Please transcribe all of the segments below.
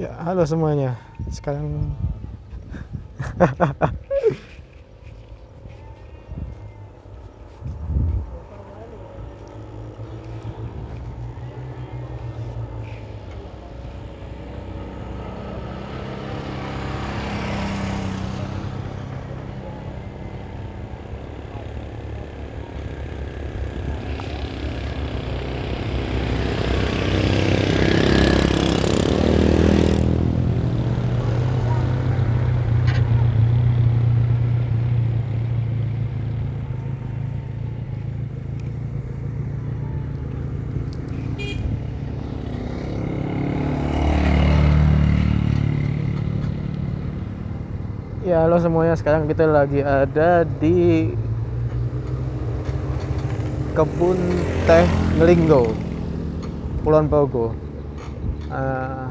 Ya, halo semuanya. Sekarang Ya, halo semuanya. Sekarang kita lagi ada di kebun teh Ngelinggo, Kulon Progo. Uh,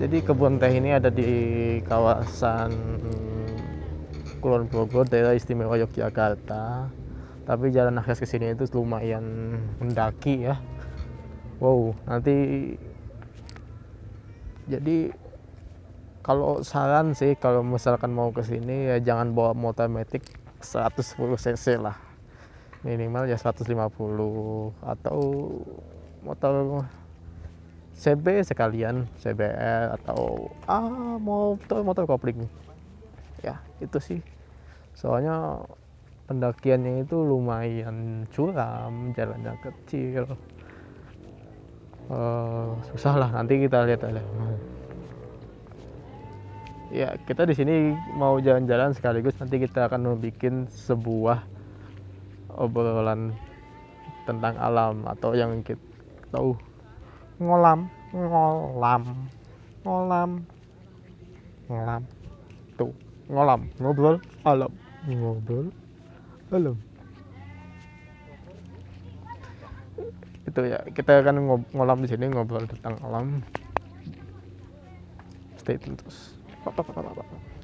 jadi kebun teh ini ada di kawasan Kulon Progo, daerah istimewa Yogyakarta. Tapi jalan akses ke sini itu lumayan mendaki ya. Wow, nanti jadi kalau saran sih kalau misalkan mau ke sini ya jangan bawa motor metik 110 cc lah. Minimal ya 150 atau motor CB sekalian CBR atau ah motor motor kopling. Ya itu sih. Soalnya pendakiannya itu lumayan curam jalannya kecil. Uh, susah lah nanti kita lihat aja ya kita di sini mau jalan-jalan sekaligus nanti kita akan bikin sebuah obrolan tentang alam atau yang kita tahu. Ngolam ngolam ngolam ngolam. Tuh ngolam ngobrol alam. Ngobrol alam. Itu ya kita akan ngolam di sini ngobrol tentang alam. Stay tune terus Pa, pa, pa.